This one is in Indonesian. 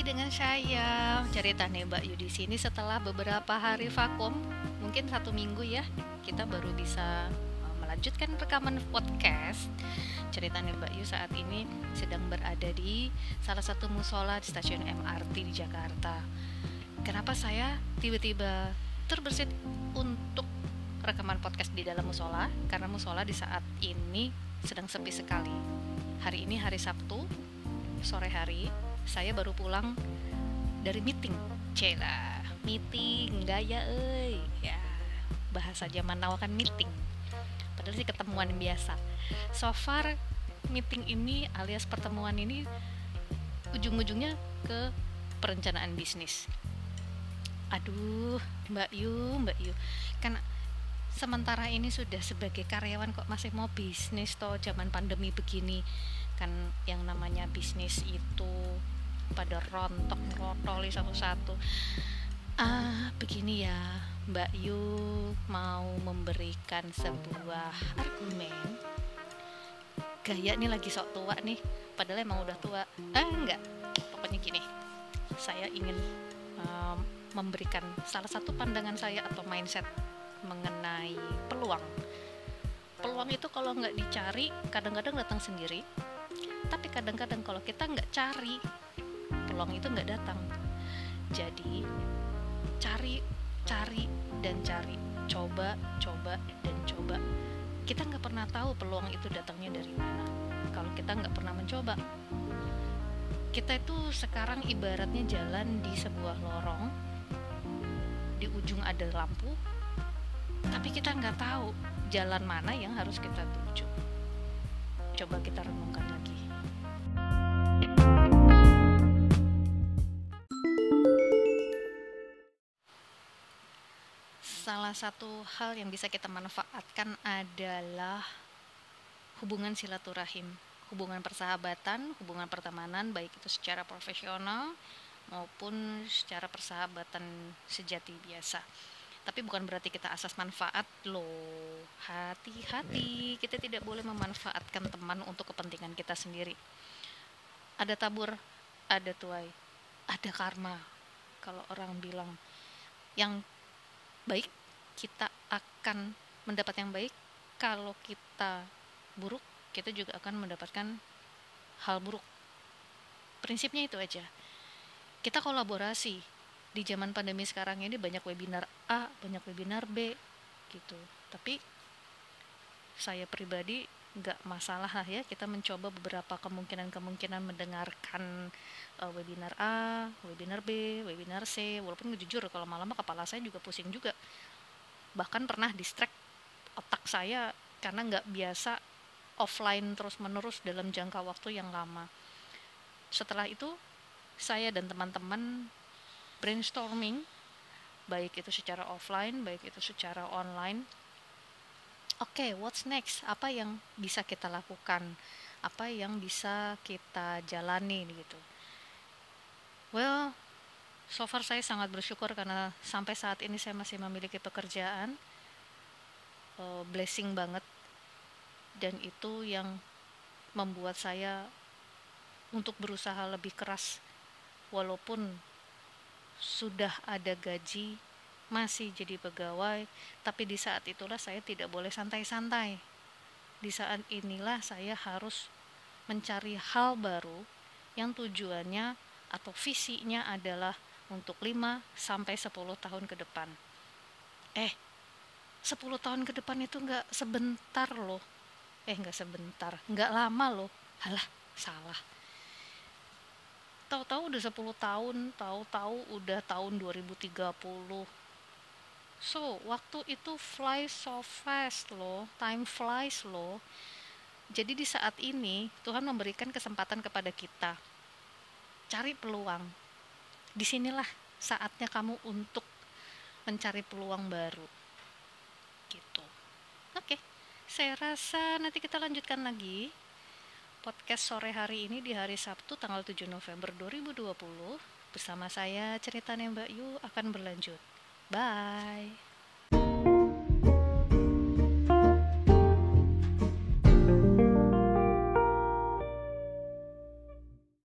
dengan saya cerita nih Mbak Yu di sini setelah beberapa hari vakum, mungkin satu minggu ya, kita baru bisa uh, melanjutkan rekaman podcast. Cerita nih Mbak Yu saat ini sedang berada di salah satu musola di stasiun MRT di Jakarta. Kenapa saya tiba-tiba terbersit untuk rekaman podcast di dalam musola? Karena musola di saat ini sedang sepi sekali. Hari ini hari Sabtu, sore hari saya baru pulang dari meeting. Cela meeting gaya eh ya bahasa zaman now kan meeting. Padahal sih ketemuan biasa. So far meeting ini alias pertemuan ini ujung-ujungnya ke perencanaan bisnis. Aduh Mbak Yu Mbak Yu. Kan sementara ini sudah sebagai karyawan kok masih mau bisnis toh zaman pandemi begini. Kan yang namanya bisnis itu pada rontok rotoli satu-satu. Ah begini ya Mbak Yu mau memberikan sebuah argumen. Gaya nih lagi sok tua nih padahal emang udah tua. Eh enggak. Pokoknya gini saya ingin um, memberikan salah satu pandangan saya atau mindset mengenai peluang. Peluang itu kalau nggak dicari kadang-kadang datang sendiri. Tapi kadang-kadang kalau kita nggak cari peluang itu nggak datang. Jadi cari cari dan cari. Coba coba dan coba. Kita nggak pernah tahu peluang itu datangnya dari mana. Kalau kita nggak pernah mencoba. Kita itu sekarang ibaratnya jalan di sebuah lorong. Di ujung ada lampu tapi kita nggak tahu jalan mana yang harus kita tuju. Coba kita renungkan lagi. Salah satu hal yang bisa kita manfaatkan adalah hubungan silaturahim, hubungan persahabatan, hubungan pertemanan, baik itu secara profesional maupun secara persahabatan sejati biasa. Tapi bukan berarti kita asas manfaat loh. Hati-hati, kita tidak boleh memanfaatkan teman untuk kepentingan kita sendiri. Ada tabur, ada tuai, ada karma. Kalau orang bilang yang baik kita akan mendapat yang baik kalau kita buruk kita juga akan mendapatkan hal buruk prinsipnya itu aja kita kolaborasi di zaman pandemi sekarang ini banyak webinar A banyak webinar B gitu tapi saya pribadi nggak masalah lah ya kita mencoba beberapa kemungkinan-kemungkinan mendengarkan uh, webinar A, webinar B, webinar C walaupun jujur kalau malam kepala saya juga pusing juga bahkan pernah distract otak saya karena nggak biasa offline terus-menerus dalam jangka waktu yang lama. Setelah itu, saya dan teman-teman brainstorming, baik itu secara offline, baik itu secara online. Oke, okay, what's next? Apa yang bisa kita lakukan? Apa yang bisa kita jalani gitu? Well, so far saya sangat bersyukur karena sampai saat ini saya masih memiliki pekerjaan uh, blessing banget dan itu yang membuat saya untuk berusaha lebih keras walaupun sudah ada gaji masih jadi pegawai tapi di saat itulah saya tidak boleh santai-santai di saat inilah saya harus mencari hal baru yang tujuannya atau visinya adalah untuk 5 sampai 10 tahun ke depan. Eh, 10 tahun ke depan itu nggak sebentar loh. Eh, nggak sebentar, nggak lama loh. Halah, salah. Tahu-tahu udah 10 tahun, tahu-tahu udah tahun 2030. So, waktu itu fly so fast loh, time flies loh. Jadi di saat ini Tuhan memberikan kesempatan kepada kita. Cari peluang, di sinilah saatnya kamu untuk mencari peluang baru gitu oke saya rasa nanti kita lanjutkan lagi podcast sore hari ini di hari Sabtu tanggal 7 November 2020 bersama saya ceritanya Mbak Yu akan berlanjut. Bye